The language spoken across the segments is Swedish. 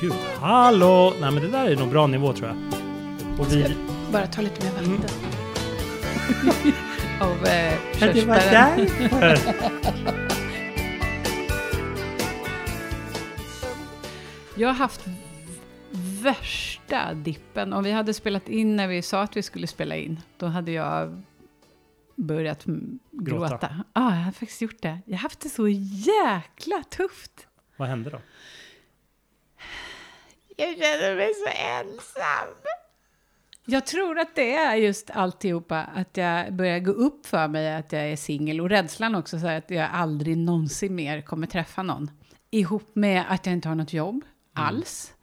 gud. Hallå! Nej men det där är nog bra nivå tror jag. Och vi... Bara ta lite mer Mm. vatten. Av eh, Det var körsbären. Jag har haft värsta dippen. Om vi hade spelat in när vi sa att vi skulle spela in, då hade jag börjat mm, Gråta. gråta. Ja, jag hade faktiskt gjort det. Jag har haft det så jäkla tufft. Vad hände då? Jag känner mig så ensam. Jag tror att det är just alltihopa, att jag börjar gå upp för mig att jag är singel och rädslan också så att jag aldrig någonsin mer kommer träffa någon. Ihop med att jag inte har något jobb alls.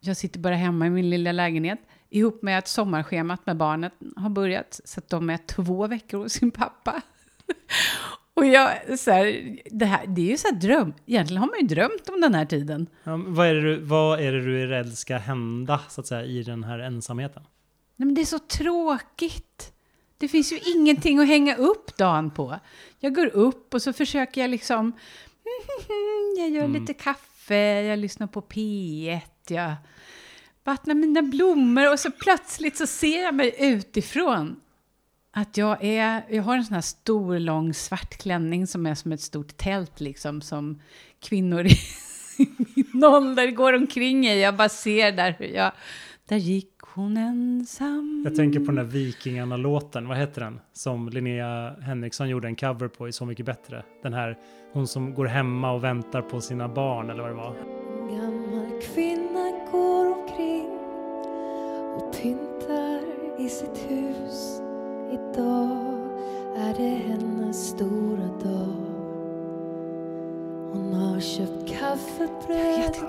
Jag sitter bara hemma i min lilla lägenhet. Ihop med att sommarschemat med barnet har börjat så att de är två veckor hos sin pappa. Och jag, så här, det, här, det är ju så här dröm. Egentligen har man ju drömt om den här tiden. Ja, vad, är det du, vad är det du är rädd ska hända så att säga i den här ensamheten? Nej, men det är så tråkigt. Det finns ju ingenting att hänga upp dagen på. Jag går upp och så försöker jag liksom... Jag gör Mm. lite kaffe, jag lyssnar på P1, jag vattnar mina blommor och så plötsligt så ser jag mig utifrån att jag är... Jag har en sån här stor, lång svart klänning som är som ett stort tält liksom som kvinnor i min ålder går omkring i. Jag bara ser där hur jag... Där gick hon ensam. Jag tänker på den där Vikingarna-låten, vad heter den? Som Linnea Henriksson gjorde en cover på i Så mycket bättre. Den här, hon som går hemma och väntar på sina barn eller vad det var. En gammal kvinna går omkring och pyntar i sitt hus.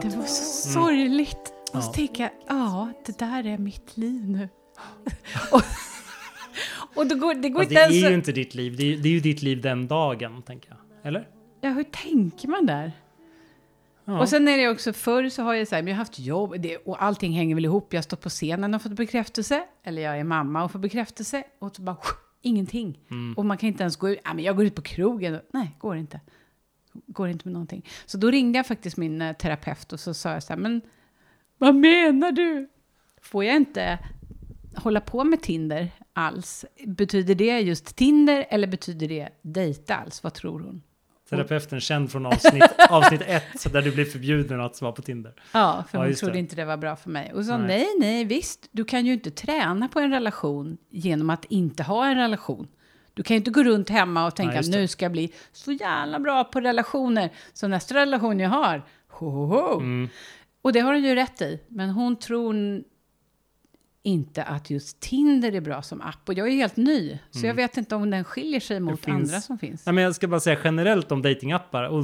Det var så Mm. sorgligt. Och så Ja. tänker jag, ja, det där är mitt liv nu. och, och det går, det går inte det ens... är ju inte ditt liv, det är, det är ju ditt liv den dagen, tänker jag. Eller? Ja, hur tänker man där? Ja. Och sen är det också, förr så har jag så här, men jag har haft jobb det, och allting hänger väl ihop. Jag har stått på scenen och fått bekräftelse, eller jag är mamma och får bekräftelse, och så bara ingenting. Mm. Och man kan inte ens gå ut, ja, men jag går ut på krogen. Nej, går inte. Går inte med någonting. Så då ringde jag faktiskt min eh, terapeut och så sa jag så här, men vad menar du? Får jag inte hålla på med Tinder alls? Betyder det just Tinder eller betyder det dejta alls? Vad tror hon? Terapeuten känd från avsnitt, avsnitt ett där du blev förbjuden att vara på Tinder. Ja, för Ja, hon trodde det. inte det var bra för mig. Och så Nej. nej, nej, visst, du kan ju inte träna på en relation genom att inte ha en relation. Du kan ju inte gå runt hemma och tänka det. nu ska jag bli så jävla bra på relationer, så nästa relation jag har, ho, ho, ho. Mm. Och det har hon ju rätt i, men hon tror inte att just Tinder är bra som app. Och jag är helt ny, så jag vet inte om den skiljer sig mot Mm. finns- andra som finns. Nej, men jag ska bara säga generellt om datingappar och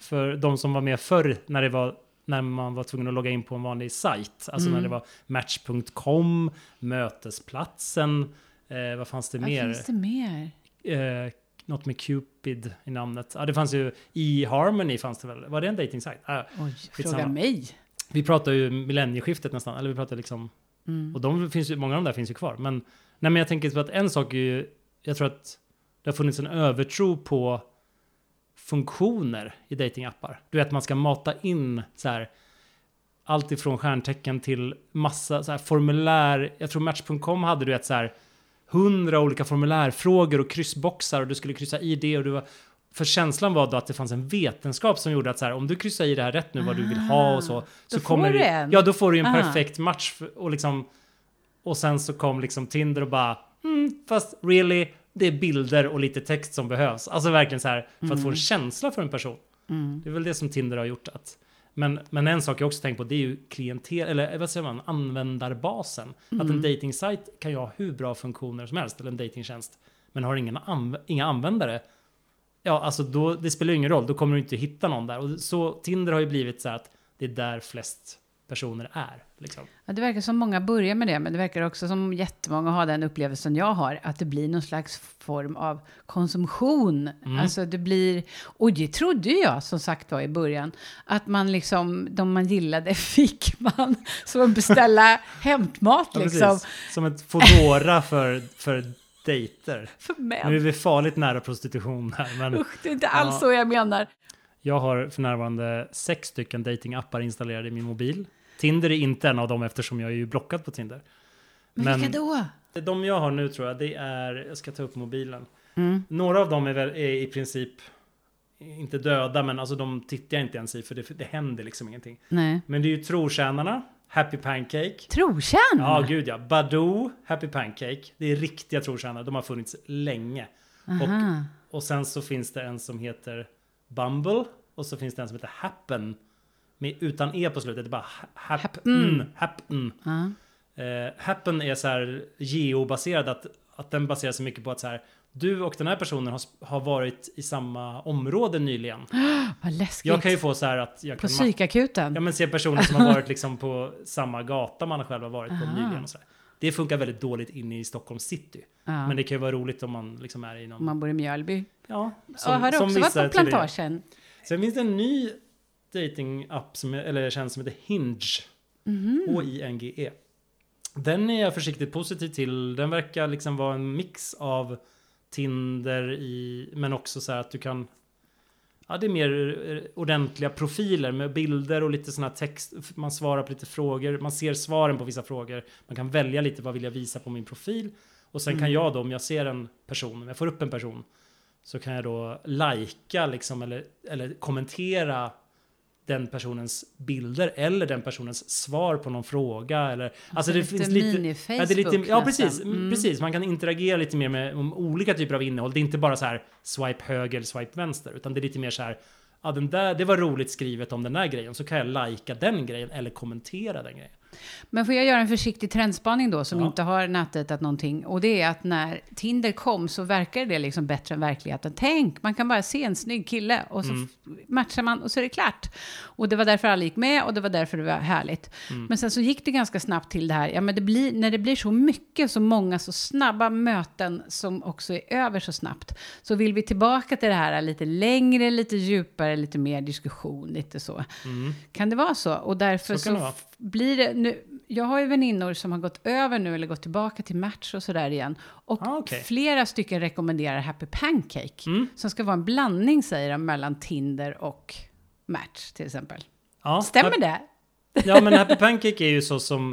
för de som var med förr när det var när man var tvungen att logga in på en vanlig sajt. Alltså Mm. när det var Match.com, Mötesplatsen, eh, vad fanns det Vad mer? finns det mer? Eh, något med Cupid i namnet. Ja, det fanns ju i Harmony fanns det väl? Var det en datingsajt? Ah, Oj, fråga mig. vi pratar ju millennieskiftet nästan, eller vi pratar liksom Mm. och de finns ju, många av de där finns ju kvar. Men, nej, men jag tänker på att en sak är ju, jag tror att det har funnits en övertro på funktioner i datingappar. Du vet, man ska mata in så här, allt ifrån stjärntecken till massa så här, formulär. Jag tror Match.com hade du vet så här, hundra olika formulärfrågor och kryssboxar och du skulle kryssa i det och du var för känslan var då att det fanns en vetenskap som gjorde att så här, om du kryssar i det här rätt nu vad du vill ha och så, så Ah, får kommer du du, en. ja då får du en Ah. perfekt match för- och liksom och sen så kom liksom Tinder och bara mm, fast really det är bilder och lite text som behövs. Alltså verkligen så här för att få en känsla för en person. Mm. Det är väl det som Tinder har gjort att men, men en sak jag också tänkt på det är ju klientel eller vad säger man användarbasen. Att en datingsajt kan ju ha hur bra funktioner som helst eller en datingtjänst men har ingen anv- inga användare Ja, alltså då, det spelar ju ingen roll, då kommer du inte hitta någon där. Och så Tinder har ju blivit så här att det är där flest personer är. Liksom. Ja, det verkar som många börjar med det, men det verkar också som jättemånga har den upplevelsen jag har, att det blir någon slags form av konsumtion. Mm. Alltså det blir, och det trodde jag som sagt var i början, att man liksom, de man gillade fick man som att beställa hämtmat Ja, liksom. precis. Som ett Foodora för, för dejter. För Nu är män. vi farligt nära prostitution här, men Usch, det är inte alls Ja. så jag menar. jag har för närvarande sex stycken datingappar installerade i min mobil. Tinder är inte en av dem eftersom jag är ju blockad på Tinder. Men, vilka då? De jag har nu tror jag, det är, jag ska ta upp mobilen. Mm. Några av dem är, väl, är i princip inte döda, men alltså de tittar jag inte ens i för det, det händer liksom ingenting. Nej. Men det är ju trotjänarna, Happy Pancake. Trotjän? Ja, gud ja. Badoo, Happy Pancake. Det är riktiga trotjänare. De har funnits länge. Aha. Och sen så finns det en som heter Bumble. Och så finns det en som heter Happen. Med, utan e på slutet. Det är bara ha- happen. Happen. Ja. Eh, happen är så här geobaserad. Att, att den baserar sig mycket på att så här. Du och den här personen har, har varit i samma område nyligen. Vad läskigt. Jag kan ju få så här att jag På psykakuten? Ja men se personer som har varit liksom på samma gata man själv har varit på Aha. nyligen och så här. Det funkar väldigt dåligt inne i Stockholm city. Ja. Men det kan ju vara roligt om man liksom är i någon... Om man bor i Mjölby. ja, och har du också varit på plantagen? Sen finns det en ny dating-app som, eller tjänst som heter Hinge. Mhm. H-I-N-G-E. Den är jag försiktigt positiv till. Den verkar liksom vara en mix av Tinder i, men också så här att du kan Ja, det är mer eh, ordentliga profiler med bilder och lite här text. Man svarar på lite frågor. Man ser svaren på vissa frågor. Man kan välja lite vad vill jag visa på min profil. Och sen kan jag då, om jag ser en person, om jag får upp en person, så kan jag då lajka liksom eller, eller kommentera den personens bilder eller den personens svar på någon fråga. Eller, alltså det lite finns lite... mini-Facebook Ja, det är lite, ja precis, nästan. Mm. precis. Man kan interagera lite mer med olika typer av innehåll. Det är inte bara så här swipe höger eller swipe vänster. Utan det är lite mer så här, ja den där, det var roligt skrivet om den där grejen. Så kan jag lajka den grejen eller kommentera den grejen. Men får jag göra en försiktig trendspaning då, som Ja. inte har nätdejtat någonting? Och det är att när Tinder kom så verkar det liksom bättre än verkligheten. Tänk, man kan bara se en snygg kille och så Mm. matchar man och så är det klart. Och det var därför alla gick med och det var därför det var härligt. Mm. Men sen så gick det ganska snabbt till det här, ja men det blir, när det blir så mycket, så många, så snabba möten som också är över så snabbt, så vill vi tillbaka till det här lite längre, lite djupare, lite mer diskussion, lite så. Mm. Kan det vara så? Och därför Så så, blir det nu. Jag har ju väninnor som har gått över nu eller gått tillbaka till match och sådär igen. Och Ah, okej. flera stycken rekommenderar Happy Pancake. Mm. Som ska vara en blandning, säger de, mellan Tinder och match till exempel. Ja, Stämmer det? Ja men Happy Pancake är ju så som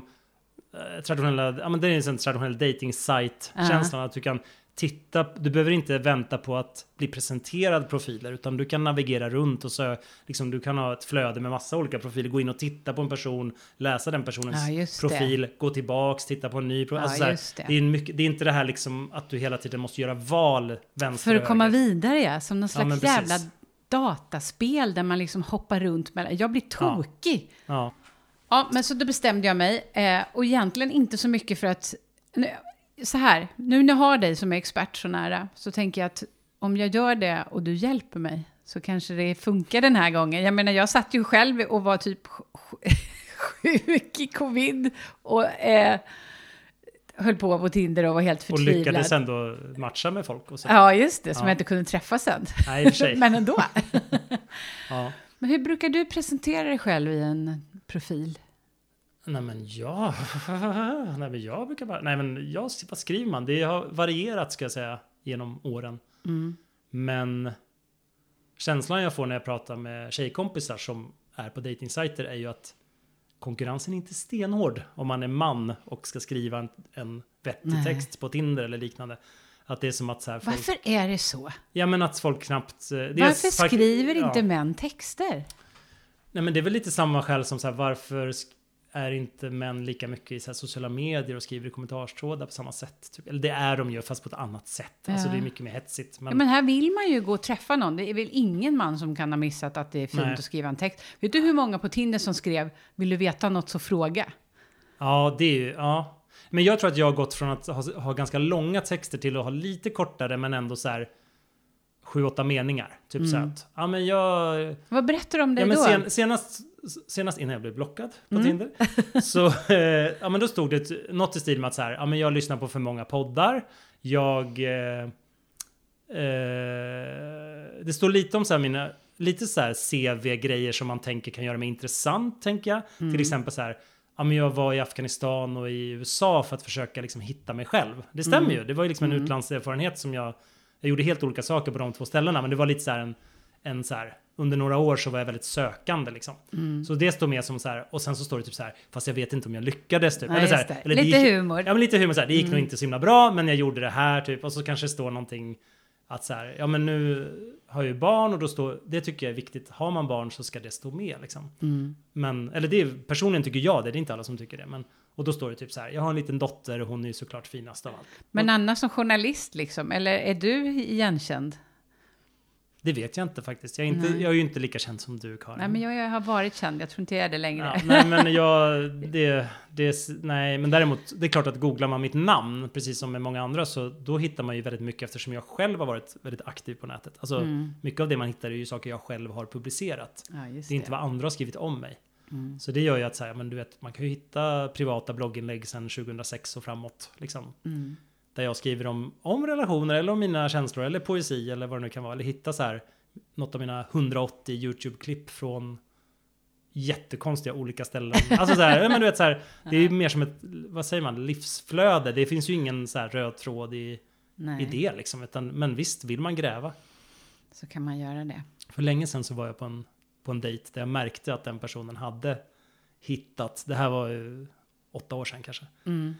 eh, traditionella, ja men det är en traditionell dating site känslan att du kan titta, du behöver inte vänta på att bli presenterad profiler utan du kan navigera runt och så liksom du kan ha ett flöde med massa olika profiler, gå in och titta på en person, läsa den personens Ja, just det. profil, gå tillbaks, titta på en ny profil. Ja, Alltså så här, det. det. är mycket, det är inte det här liksom att du hela tiden måste göra val vänster För att komma vidare, ja. Som någon Ja, slags precis. jävla dataspel där man liksom hoppar runt mellan... Jag blir Ja. tokig. Ja. Ja, men så då bestämde jag mig. Eh, och egentligen inte så mycket för att... Nu, så här, nu när jag har dig som är expert så nära, så tänker jag att om jag gör det och du hjälper mig, så kanske det funkar den här gången. Jag menar, jag satt ju själv och var typ sj- sjuk i covid och eh, höll på på Tinder och var helt Och förtvivlad. lyckades ändå matcha med folk och så. Ja, just det, som Ja. jag inte kunde träffa sen. Nej, i och men ändå. Ja. men hur brukar du presentera dig själv i en profil? Nej men ja, nej men jag brukar bara, nej men jag, vad skriver man? Det har varierat ska jag säga genom åren. Mm. Men känslan jag får när jag pratar med tjejkompisar som är på dejtingsajter är ju att konkurrensen är inte stenhård om man är man och ska skriva en, en vettig Nej. text på Tinder eller liknande. Att det är som att så här folk, Varför är det så? Ja men att folk knappt... eh, Varför skriver ja. inte män texter? Nej men det är väl lite samma skäl som så här, varför är inte män lika mycket i så sociala medier och skriver i kommentarstrådar på samma sätt? Typ. Eller det är de ju, fast på ett annat sätt. Alltså Ja. det är mycket mer hetsigt. Men, Ja, men här vill man ju gå och träffa någon. Det är väl ingen man som kan ha missat att det är fint Nej. att skriva en text. Vet du hur många på Tinder som skrev “Vill du veta något så fråga”? Ja, det är ju, ja. Men jag tror att jag har gått från att ha, ha ganska långa texter till att ha lite kortare men ändå så här sju, åtta meningar. Typ så här att, ja men jag... Vad berättar du om dig Ja, men då? sen, senast, senast innan jag blev blockad på Mm. Tinder. Så eh, ja, men då stod det något i stil med att så här, ja, men jag lyssnar på för många poddar. Jag... Eh, eh, det står lite om så här mina, lite så här CV-grejer som man tänker kan göra mig intressant, tänker jag. Mm. Till exempel så här, ja men jag var i Afghanistan och i USA för att försöka liksom hitta mig själv. Det stämmer Mm. ju, det var ju liksom en utlandserfarenhet som jag, jag gjorde helt olika saker på de två ställena, men det var lite så här en en så här, under några år så var jag väldigt sökande liksom. Mm. Så det står med som så här, och sen så står det typ så här, fast jag vet inte om jag lyckades typ. Ja, Eller så här, eller Lite gick- humor. Ja men lite humor så här, det gick nog Mm. inte så himla bra men jag gjorde det här typ. Och så kanske det står någonting att så här, ja men nu har jag ju barn och då står, det tycker jag är viktigt. Har man barn så ska det stå med liksom. Mm. Men, eller det, är- personligen tycker jag det, det är inte alla som tycker det. Men, och då står det typ så här, jag har en liten dotter och hon är ju såklart finast av allt. Men annars som journalist liksom, eller är du igenkänd? Det vet jag inte faktiskt. Jag är, inte, jag är ju inte lika känd som du Karin. Nej, men jag, jag har varit känd, jag tror inte jag är det längre. Ja, nej men jag, det, det, nej men däremot, det är klart att googlar man mitt namn, precis som med många andra, så då hittar man ju väldigt mycket eftersom jag själv har varit väldigt aktiv på nätet. Alltså Mm. mycket av det man hittar är ju saker jag själv har publicerat. Ja, Det är inte vad andra har skrivit om mig. Mm. Så det gör ju att säga, men du vet, man kan ju hitta privata blogginlägg sedan 2006 och framåt. Liksom, Mm. Där jag skriver om, om relationer eller om mina känslor eller poesi eller vad det nu kan vara. Eller hitta så här något av mina 180 YouTube-klipp från jättekonstiga olika ställen. Alltså så här, men du vet så här, det är mer som ett, vad säger man, livsflöde. Det finns ju ingen så här röd tråd i, Nej, i det liksom. Utan, men visst, vill man gräva. så kan man göra det. För länge sedan så var jag på en, på en dejt där jag märkte att den personen hade hittat, det här var ju åtta år sedan kanske. Mm.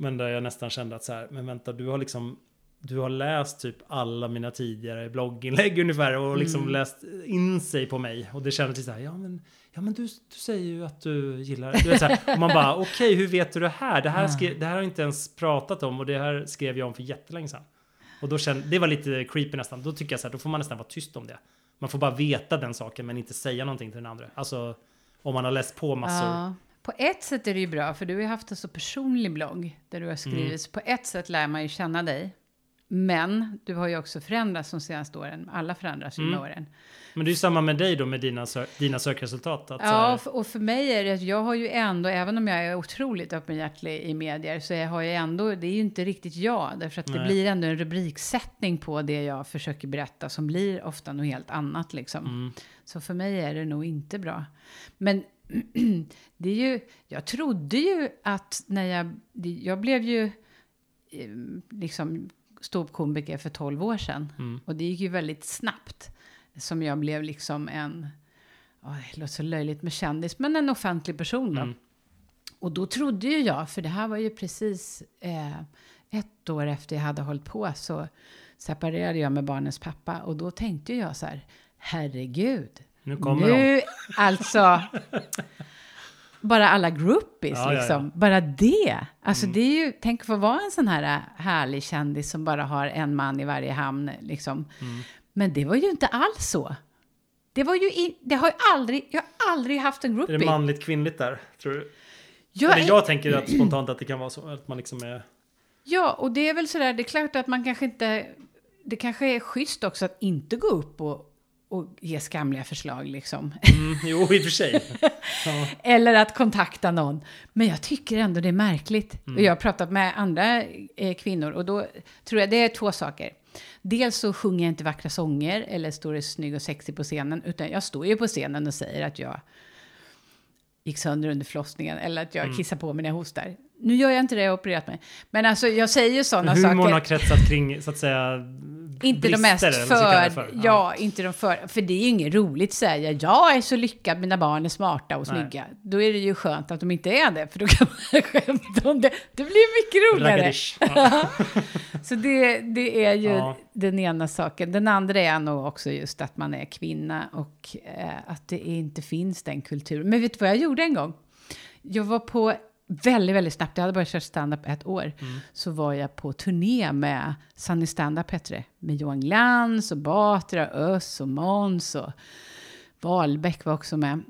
Men där jag nästan kände att så här, men vänta, du har liksom du har läst typ alla mina tidigare blogginlägg ungefär och liksom Mm. läst in sig på mig. Och det kändes så här, ja men, ja, men du, du säger ju att du gillar du vet, så här, Och man bara, okej, hur vet du det här? Det här, skrev, det här har jag inte ens pratat om och det här skrev jag om för jättelänge sedan. Och då kände, det var lite creepy nästan. Då tycker jag så här, då får man nästan vara tyst om det. Man får bara veta den saken men inte säga någonting till den andra. Alltså, om man har läst på massor. Ja. På ett sätt är det ju bra, för du har ju haft en så personlig blogg där du har skrivit. Mm. På ett sätt lär man ju känna dig. Men du har ju också förändrats de senaste åren. Alla förändras ju med Mm. åren. Men det är ju samma med dig då med dina, sö- dina sökresultat. Att, Ja, här- och för, mig är det att jag har ju ändå, även om jag är otroligt öppenhjärtig i medier, så jag har ju ändå, det är ju inte riktigt jag. Därför att det Nej. blir ändå en rubriksättning på det jag försöker berätta som blir ofta något helt annat liksom. Mm. Så för mig är det nog inte bra. Men det är ju, jag trodde ju att när jag, jag blev ju eh, liksom ståuppkomiker för 12 år sedan. Mm. Och det gick ju väldigt snabbt. Som jag blev liksom en, oh, det låter så löjligt med kändis, men en offentlig person då. Mm. Och då trodde ju jag, för det här var ju precis eh, ett år efter jag hade hållit på, så separerade jag med barnens pappa. Och då tänkte jag så här, herregud, Nu kommer de. nu, alltså, bara alla groupies Ja, ja, ja. liksom, bara det. Alltså Mm. det är ju, tänk att få vara en sån här äh, härlig kändis som bara har en man i varje hamn liksom. Mm. Men det var ju inte alls så. Det var ju, i, det har ju aldrig, jag har aldrig haft en Är groupie. det manligt kvinnligt där? Tror du? jag, Eller jag tänker att spontant att det kan vara så. Att man liksom är... Ja, och det är väl sådär, det är klart att man kanske inte, det kanske är schysst också att inte gå upp och, och ge skamliga förslag liksom. Mm, jo, i och för sig. Ja. Eller att kontakta någon. Men jag tycker ändå det är märkligt. Mm. Och jag har pratat med andra eh, kvinnor och då tror jag det är två saker. Dels så sjunger jag inte vackra sånger eller står snygg och sexig på scenen. Utan jag står ju på scenen och säger att jag gick sönder under förlossningen. Eller att jag Mm. kissar på mig när jag hostar. Nu gör jag inte det, jag har opererat mig. Men alltså jag säger ju sådana Humorn saker. har kretsat kring, så att säga, Inte de brister, mest eller man ska kalla för, det ja. inte de för, för det är ju inget roligt att säga, jag är så lyckad, mina barn är smarta och Nej. snygga. Då är det ju skönt att de inte är det, för då kan man skämta om det. Det blir mycket roligare. Ja. Så det, det är ju Ja. den ena saken. Den andra är nog också just att man är kvinna och eh, att det inte finns den kulturen. Men vet du vad jag gjorde en gång? Jag var på väldigt, väldigt snabbt, jag hade börjat köra stand-up ett år, så var jag på turné med Sunny Stand-up hette det, med Johan Glans och Batra, Öss och Måns och Wahlbeck var också med.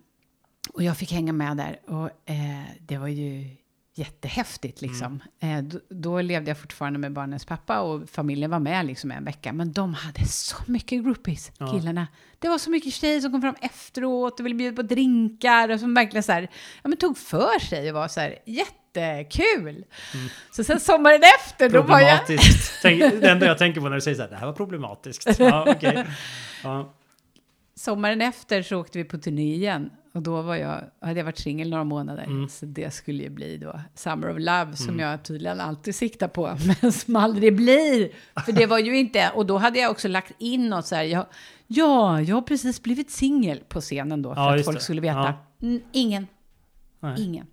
Och jag fick hänga med där. Och eh, det var ju jättehäftigt liksom. Eh, då, då levde jag fortfarande med barnens pappa och familjen var med liksom en vecka. Men de hade så mycket groupies, Ja. killarna. Det var så mycket tjejer som kom fram efteråt och ville bjuda på drinkar och som verkligen så här, ja men tog för sig och var så här jättekul. Så sen sommaren efter, då var jag... Tänk, det enda jag tänker på när du säger så här, det här var problematiskt. Ja, okej. Ja. Sommaren efter så åkte vi på turné igen. Och då var jag, hade jag varit singel några månader. Mm. Så det skulle ju bli då Summer of Love som jag tydligen alltid siktar på. Men som aldrig blir. För det var ju inte, och då hade jag också lagt in något så här. Jag, ja, jag har precis blivit singel på scenen då. För Ja, att folk det. skulle veta. Ja. Mm, ingen. Nej. Ingen.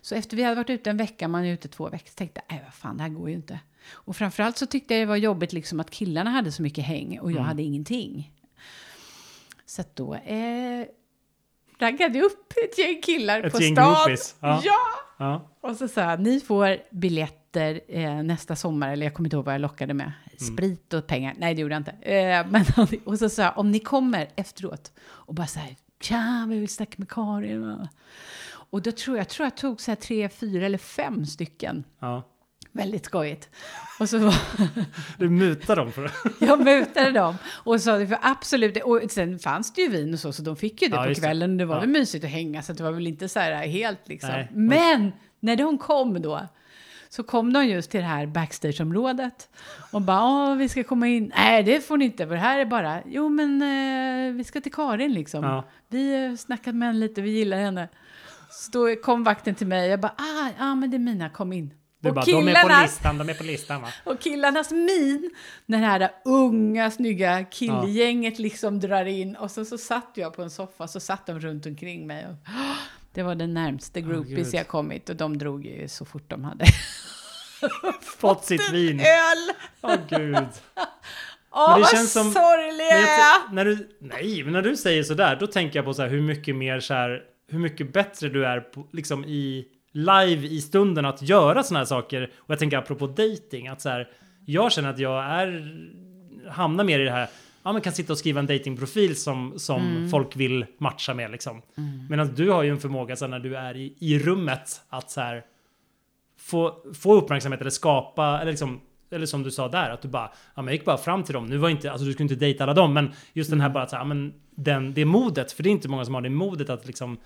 Så efter vi hade varit ute en vecka, man är ute två veckor, så tänkte jag, vad fan, det här går ju inte. Och framförallt så tyckte jag det var jobbigt liksom att killarna hade så mycket häng och jag Mm. hade ingenting. Så att då eh, raggade upp ett gäng killar Ett på gäng stan. ja. ja! Ja. Och så sa jag, ni får biljetter eh, nästa sommar, eller jag kommer inte ihåg vad jag lockade med. Sprit och pengar. Nej, det gjorde jag inte. Eh, men, och så sa jag, om ni kommer efteråt och bara så här, tja, vi vill snacka med Karin. va?" Och då tror jag, jag tror jag tog så här tre, fyra eller fem stycken. ja. Väldigt skojigt. Och så var, Du mutar dem för det. jag mutade dem och sa det för absolut, och sen fanns det ju vin och så, så de fick ju det Ja, på det. kvällen. Det var Ja. väl mysigt att hänga, så det var väl inte så här helt liksom. Nej. Men när de kom då, så kom de just till det här backstageområdet och bara, åh, vi ska komma in. Nej, det får ni inte, för det här är bara, jo men eh, vi ska till Karin liksom. Ja. Vi har snackat med henne lite, vi gillar henne. Så då kom vakten till mig, jag bara, ah, ja men det är mina, kom in. Du Och bara, de är på killarnas- listan, de är på listan va? och killarnas min när det här unga, snygga killgänget liksom drar in. Och så, så satt jag på en soffa, så satt de runt omkring mig. Och, det var den närmaste groupies gud. jag kommit. Och de drog ju så fort de hade Fått sitt vin. öl. Åh gud. Åh, det vad känns som- sorgliga Men jag jag, är. när du, nej, men när du säger sådär, då tänker jag på så här, hur mycket mer så här, hur mycket bättre du är på, liksom i live i stunden att göra sådana här saker. Och jag tänker apropå dating, att så här, jag känner att jag är, hamnar mer i det här, ja men kan sitta och skriva en datingprofil som, som Mm. folk vill matcha med liksom. Medan du har ju en förmåga så här, när du är i, i rummet att så här, få, få uppmärksamhet eller skapa, eller liksom eller som du sa där, att du bara, ja men jag gick bara fram till dem. Nu var inte, alltså du skulle inte dejta alla dem, men just den här bara att så här, ja, men den, det modet, för det är inte många som har det modet att liksom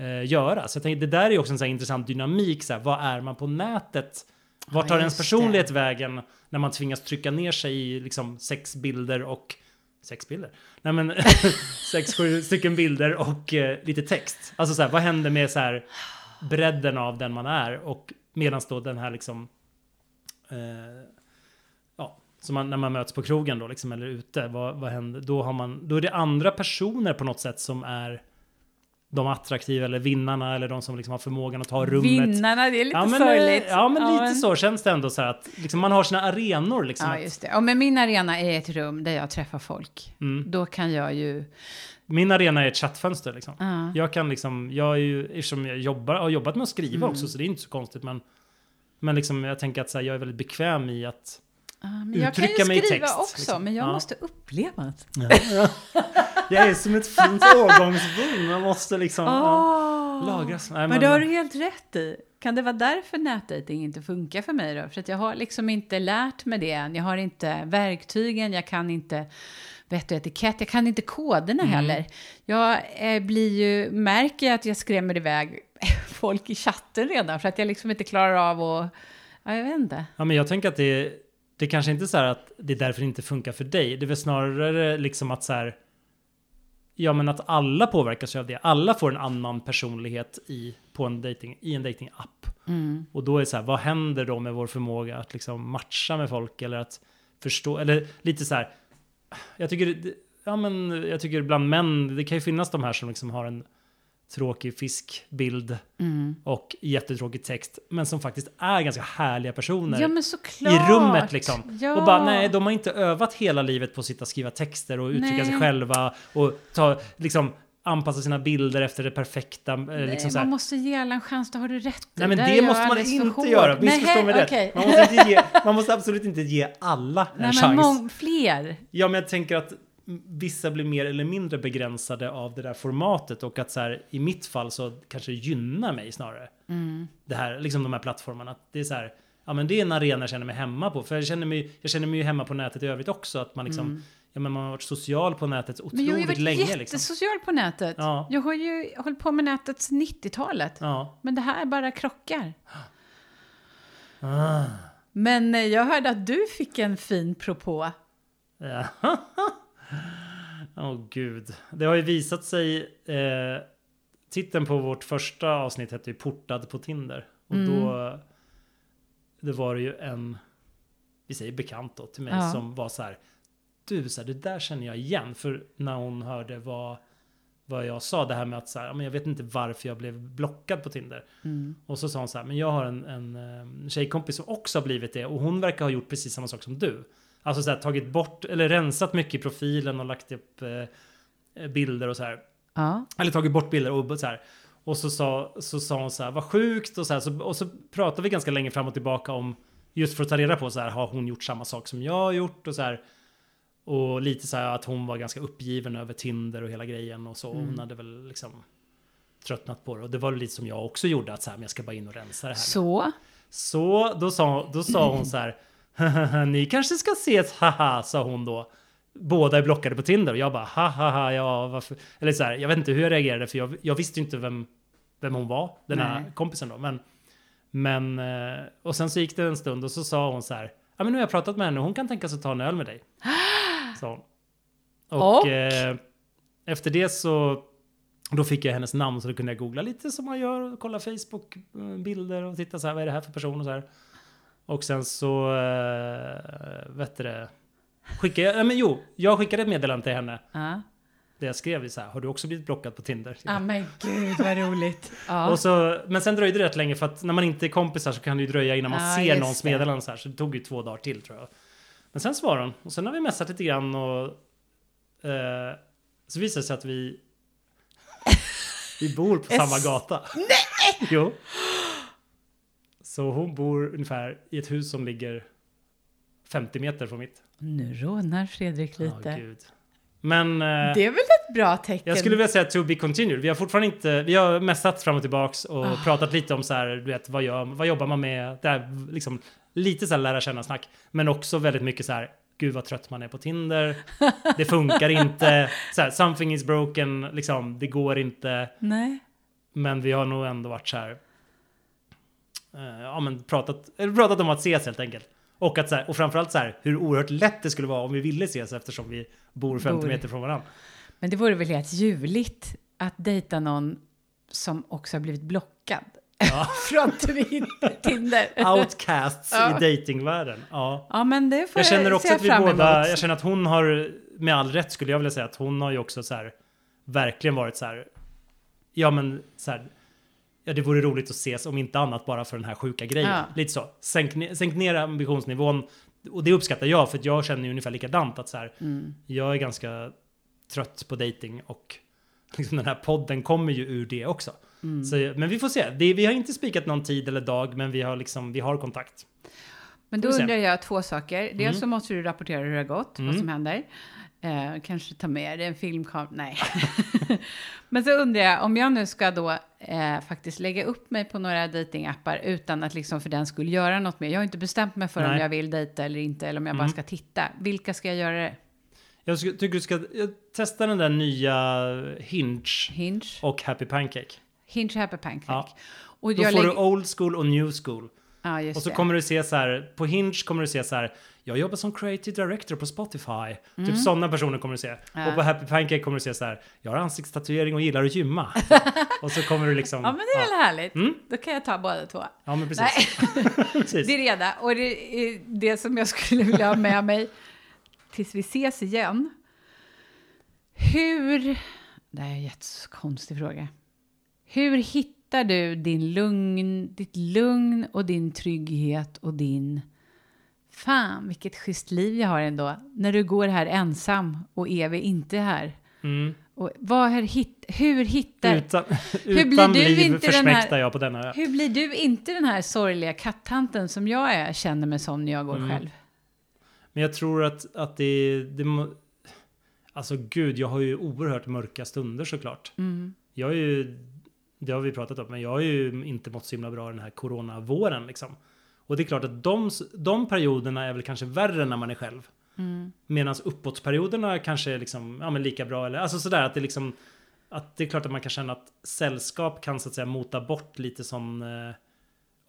eh, göra. Så jag tänker, det där är ju också en så här intressant dynamik, så här, vad är man på nätet? Vart Ja, tar ens just personlighet vägen när man tvingas trycka ner sig i liksom sex bilder och Sex bilder? Nej men sex, sju stycken bilder och eh, lite text. Alltså så här, vad händer med så här bredden av den man är och medan då den här liksom eh, ja, så man, när man möts på krogen då liksom eller ute, vad, vad händer? Då har man, då är det andra personer på något sätt som är de attraktiva eller vinnarna eller de som liksom har förmågan att ta rummet. Vinnarna, det är lite Ja men, sorgligt. ja men lite men- så känns det ändå så här att liksom man har sina arenor liksom. Ja, just det. Ja, men min arena är ett rum där jag träffar folk. mm. Då kan jag ju... Min arena är ett chattfönster liksom. Ja. Jag kan liksom, jag är ju, eftersom jag jobbar, har jobbat med att skriva Mm. också så det är inte så konstigt men men liksom jag tänker att här, jag är väldigt bekväm i att Ja, men jag kan ju skriva text, också, liksom. men jag Ja. måste uppleva det. Jag är som ett fint årgångsbon, man måste liksom ja, Åh. lagras. Nej, Men det har du helt rätt i. Kan det vara därför nätdating inte funkar för mig då? För att jag har liksom inte lärt mig det än. Jag har inte verktygen, jag kan inte vett och etikett, jag kan inte koderna Mm. heller. Jag eh, blir ju, märker att jag skrämmer iväg folk i chatten redan för att jag liksom inte klarar av att, ja, jag vet inte. Ja, men jag tänker att det, det kanske inte är så här att det är därför det inte funkar för dig. Det är väl snarare liksom att så här, ja men att alla påverkas av det. Alla får en annan personlighet i, på en dating, i en datingapp. Mm. Och då är det så här, vad händer då med vår förmåga att liksom matcha med folk eller att förstå, eller lite så här, jag tycker, ja men jag tycker bland män, det kan ju finnas de här som liksom har en tråkig fiskbild Mm. och jättetråkig text, men som faktiskt är ganska härliga personer Ja men i rummet liksom. Ja. Och bara nej, de har inte övat hela livet på att sitta och skriva texter och uttrycka Nej. sig själva och ta, liksom anpassa sina bilder efter det perfekta. eh, Nej, liksom man måste ge alla en chans, det har du rätt. Nej men det måste man inte göra, missförstå mig rätt. okej. Man, måste ge, man måste absolut inte ge alla en Nej, men chans. mång, fler. Ja men jag tänker att vissa blir mer eller mindre begränsade av det där formatet och att så här, i mitt fall så kanske det gynnar mig snarare. Mm. Det här, liksom de här plattformarna. Att det är så här, ja men det är en arena jag känner mig hemma på. För jag känner mig, jag känner mig ju hemma på nätet i övrigt också. Att man liksom, ja men man har varit social på nätet Mm. Men jag har ju otroligt varit länge liksom. jättesocial på nätet. Ja. Jag har ju hållit på med nätet sedan 90-talet. Ja. Men det här bara krockar. Ah. Men eh, jag hörde att du fick en fin propå. Ja. Åh gud. Det har ju visat sig eh, titeln på vårt första avsnitt hette ju Portad på Tinder. Och Mm. då, det var ju en, vi säger bekant då till mig, Ja. som var så här, du, så här, det där känner jag igen. För när hon hörde vad, vad jag sa, det här med att så här, "Ja, men jag vet inte varför jag blev blockad på Tinder. Mm. Och så sa hon så här, men jag har en, en eh, tjejkompis som också har blivit det och hon verkar ha gjort precis samma sak som du. Alltså så här, tagit bort, eller rensat mycket i profilen och lagt upp eh, bilder och så här. Ja. Eller tagit bort bilder och så här. Och så sa, så sa hon så här, vad sjukt och så här. Så, och så pratade vi ganska länge fram och tillbaka om, just för att ta reda på så här, har hon gjort samma sak som jag har gjort och så här. Och lite så här att hon var ganska uppgiven över Tinder och hela grejen och så. Och Hon hade väl liksom tröttnat på det. Och det var lite som jag också gjorde, att så här, men jag ska bara in och rensa det här. Så. Så då sa, då sa hon så här, ni kanske ska ses, haha, sa hon då. Båda är blockade på Tinder och jag bara, haha, ja, varför? Eller så här, jag vet inte hur jag reagerade för jag, jag visste ju inte vem, vem hon var, den här Nej. kompisen då. Men, men, eh, och sen så gick det en stund och så sa hon så här, ja men nu har jag pratat med henne och hon kan tänka sig att ta en öl med dig. Sa hon. Och, Och? Eh, efter det så då fick jag hennes namn så då kunde jag googla lite som man gör och kolla Facebook-bilder och titta så här, vad är det här för person och så här. Och sen så, äh, vet du det, skickade jag, ja, men jo, jag skickade ett meddelande till henne Ja. där jag skrev så här, har du också blivit blockad på Tinder? Ah, men gud vad roligt. Ja. Och så, men sen dröjde det rätt länge för att när man inte är kompisar så kan det ju dröja innan man Ja, ser någons meddelande så här. Så det tog ju två dagar till tror jag. Men sen svarade hon och sen har vi messat lite grann och eh, så visade det sig att vi vi bor på samma gata. Nej! Jo. Så hon bor ungefär i ett hus som ligger 50 meter från mitt. Nu rånar Fredrik lite. gud. Men eh, det är väl ett bra tecken? jag skulle vilja säga to be continued. Vi har fortfarande inte, vi har messat fram och tillbaks och Ah. pratat lite om så här, du vet, vad, gör, vad jobbar man med? Det här, liksom, lite så här lära känna snack. Men också väldigt mycket så här, gud vad trött man är på Tinder. Det funkar inte. Så här, something is broken, liksom, det går inte. Nej. Men vi har nog ändå varit så här, eh, ja men pratat, eller pratat om att ses helt enkelt. Och, att så här, och framförallt så här, hur oerhört lätt det skulle vara om vi ville ses eftersom vi bor 50 Bor. meter från varandra. Men det vore väl helt ljuvligt att dejta någon som också har blivit blockad Ja. från Tinder. Outcasts Ja. i datingvärlden. Ja. Ja, men det får Jag känner också att vi båda, jag känner att hon har, med all rätt skulle jag vilja säga, att hon har ju också så här, verkligen varit så här, ja men så här, ja det vore roligt att ses om inte annat bara för den här sjuka grejen. Ja. Lite så. Sänk, sänk ner ambitionsnivån. Och det uppskattar jag för att jag känner ju ungefär likadant att så här, Mm. jag är ganska trött på dating och liksom den här podden kommer ju ur det också. Mm. Så, men vi får se. Det, vi har inte spikat någon tid eller dag, men vi har liksom, vi har kontakt. Men då undrar jag två saker. Dels Mm. så måste du rapportera hur det har gått, Mm. vad som händer. Eh, kanske ta med dig en filmkamera. Nej. Men så undrar jag, om jag nu ska då eh, faktiskt lägga upp mig på några datingappar utan att liksom för den skulle göra något mer. Jag har inte bestämt mig för om Nej. jag vill dejta eller inte, eller om jag bara Mm. ska titta. Vilka ska jag göra det? Jag tycker du ska testa den där nya Hinge Hinge? och Happy Pancake. Hinge Happy Pancake. Ja. Och Då får du old school och new school. Ja, just Och så det. kommer du se så här, på Hinge kommer du se så här, jag jobbar som creative director på Spotify. Typ sådana personer kommer du se. Mm. Ja. Och på Happy Pancake kommer du se så här, jag har ansiktstatuering och gillar att gymma. och så kommer du liksom... Ja, men det är väl härligt. Mm. Då kan jag ta båda två. Ja, men precis. Precis. Det är reda. Och det, är det som jag skulle vilja ha med mig tills vi ses igen. Hur... Det här är en jättekonstig fråga. Hur hittar du din lugn, ditt lugn och din trygghet och din... Fan, vilket schysst liv jag har ändå. När du går här ensam och Evi inte är här. Mm. Och vad är hit, hur hittar... Utan, blir utan du liv inte den här- jag på denna ö. Hur blir du inte den här sorgliga kattanten som jag är, känner mig som när jag går Mm. själv? Men jag tror att, att det, det Alltså gud, jag har ju oerhört mörka stunder såklart. Mm. Jag är ju, det har vi pratat om, men jag har ju inte mått så himla bra den här coronavåren liksom. Och det är klart att de, de perioderna är väl kanske värre när man är själv. Mm. Medan uppåtsperioderna kanske är liksom, ja men lika bra eller, alltså sådär att det liksom, att det är klart att man kan känna att sällskap kan så att säga mota bort lite sån eh,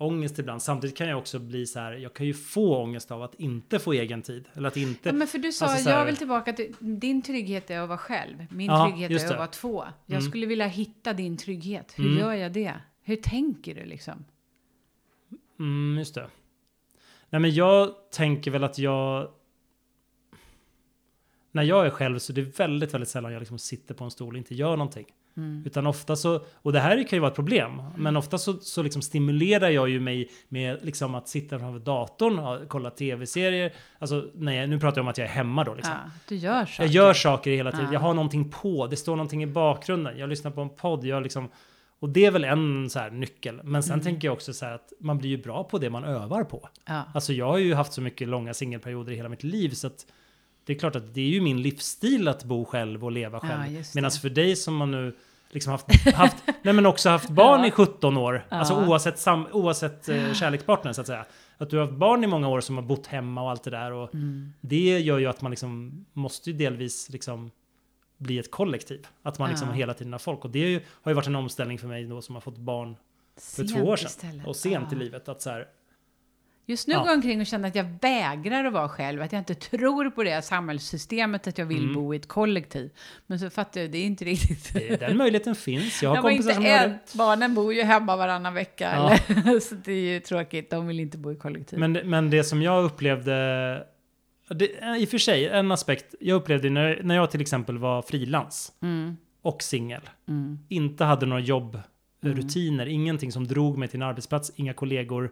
ångest ibland. Samtidigt kan jag också bli så här, jag kan ju få ångest av att inte få egen tid. Eller att inte... Ja, men för du sa, Alltså så här- jag vill tillbaka till, din trygghet är att vara själv. Min Ja, trygghet är att vara två. Jag Mm. skulle vilja hitta din trygghet. Hur Mm. gör jag det? Hur tänker du liksom? Mm, just det. Nej, men jag tänker väl att jag... När jag är själv så det är väldigt, väldigt sällan jag liksom sitter på en stol och inte gör någonting. Mm. Utan ofta så, och det här kan ju vara ett problem, men ofta så, så liksom stimulerar jag ju mig med liksom att sitta framför datorn och kolla tv-serier. Alltså, nej, nu pratar jag om att jag är hemma då liksom. Ja, du gör saker. Jag gör saker hela tiden. Ja. Jag har någonting på. Det står någonting i bakgrunden. Jag lyssnar på en podd. Jag liksom, och det är väl en så här nyckel. Men sen Mm. tänker jag också så här att man blir ju bra på det man övar på. Ja. Alltså jag har ju haft så mycket långa singelperioder i hela mitt liv så att det är klart att det är ju min livsstil att bo själv och leva Ja, själv. just Medan för dig som man nu liksom haft, haft nej men också haft barn Ja. i 17 år, alltså Ja. oavsett, sam, oavsett eh, kärlekspartner så att säga. Att du har haft barn i många år som har bott hemma och allt det där och Mm. det gör ju att man liksom måste ju delvis liksom bli ett kollektiv. Att man liksom Ja. hela tiden har folk. Och det ju, har ju varit en omställning för mig då som har fått barn för Sent två år sedan. istället. Och sent Ja. i livet. Att så här, Just nu Ja. går jag omkring och känner att jag vägrar att vara själv, att jag inte tror på det samhällssystemet, att jag vill Mm. bo i ett kollektiv. Men så fattar jag, det är inte riktigt. den möjligheten finns. Jag har kompisar som gör det. barnen bor ju hemma varannan vecka, Ja. eller? så det är ju tråkigt, de vill inte bo i kollektiv. Men, men det som jag upplevde, det, i och för sig, en aspekt jag upplevde när, när jag till exempel var frilans mm, och singel, mm, inte hade några jobbrutiner, ingenting som drog mig till en arbetsplats, inga kollegor.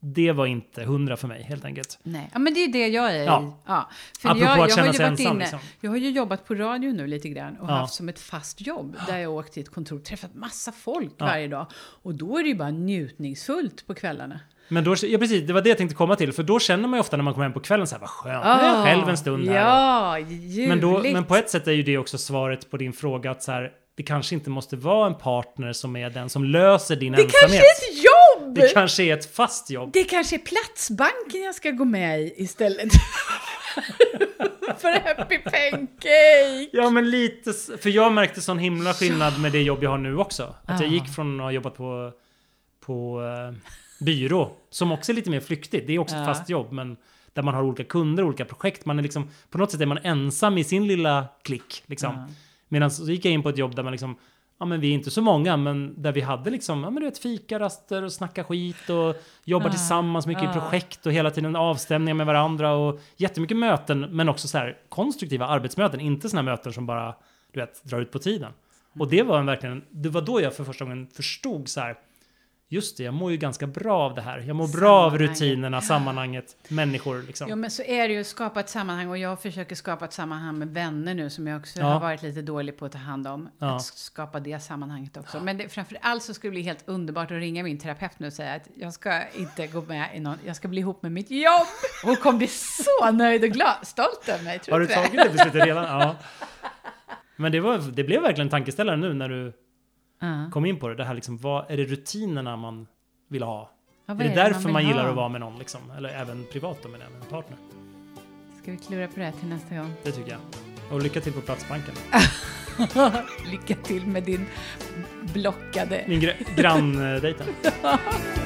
Det var inte hundra för mig helt enkelt. nej. Ja, men det är det jag är Ja. i. Ja. För Apropå jag, att jag, känna har ju sig ensam, inne, liksom. jag har ju jobbat på radio nu lite grann och Ja. haft som ett fast jobb där jag åkt till ett kontor och träffat massa folk Ja. varje dag. Och då är det ju bara njutningsfullt på kvällarna. Men då, ja precis, det var det jag tänkte komma till. För då känner man ju ofta när man kommer hem på kvällen så här, vad skönt, nu är jag själv en stund här. Ah, Ja, ljuvligt. Men, då, men på ett sätt är ju det också svaret på din fråga att så här, det kanske inte måste vara en partner som är den som löser din det ensamhet. kanske är ett jobb! Det kanske är ett fast jobb. Det kanske är Platsbanken jag ska gå med i istället. För Happy Pancake! Ja men lite, för jag märkte sån himla skillnad med det jobb jag har nu också. Att jag Ah. gick från att ha jobbat på, på eh, byrå, som också är lite mer flyktigt. Det är också ett fast jobb, men där man har olika kunder, olika projekt. Man är liksom, på något sätt är man ensam i sin lilla klick. Liksom. Medan så gick jag in på ett jobb där man liksom, ja men vi är inte så många, men där vi hade liksom, ja men du vet fikaraster och snacka skit och jobbar Ah, tillsammans, mycket i ah. projekt och hela tiden avstämningar med varandra och jättemycket möten, men också så här konstruktiva arbetsmöten, inte här möten som bara, du vet, drar ut på tiden. Och det var en verkligen, det var då jag för första gången förstod så här, just det, jag mår ju ganska bra av det här. Jag mår bra av rutinerna, sammanhanget, människor liksom. Ja, men så är det ju att skapa ett sammanhang och jag försöker skapa ett sammanhang med vänner nu som jag också Ja. har varit lite dålig på att ta hand om. Ja. Att skapa det sammanhanget också. Men det, framför allt så skulle det bli helt underbart att ringa min terapeut nu och säga att jag ska inte gå med i någon, jag ska bli ihop med mitt jobb. Hon kommer bli så nöjd och glad, stolt över mig. Tror Har du tagit det beslutet redan? Ja. Men det, var, det blev verkligen en tankeställare nu när du Ja. kom in på det. Det här liksom, vad är det rutinerna man vill ha? Ja, är vad det därför vill man, gillar ha? att vara med någon liksom? Eller även privat då, med en partner? Ska vi klura på det här till nästa gång? Det tycker jag. Och lycka till på Platsbanken. Lycka till med din blockade... Min gr- granndejten.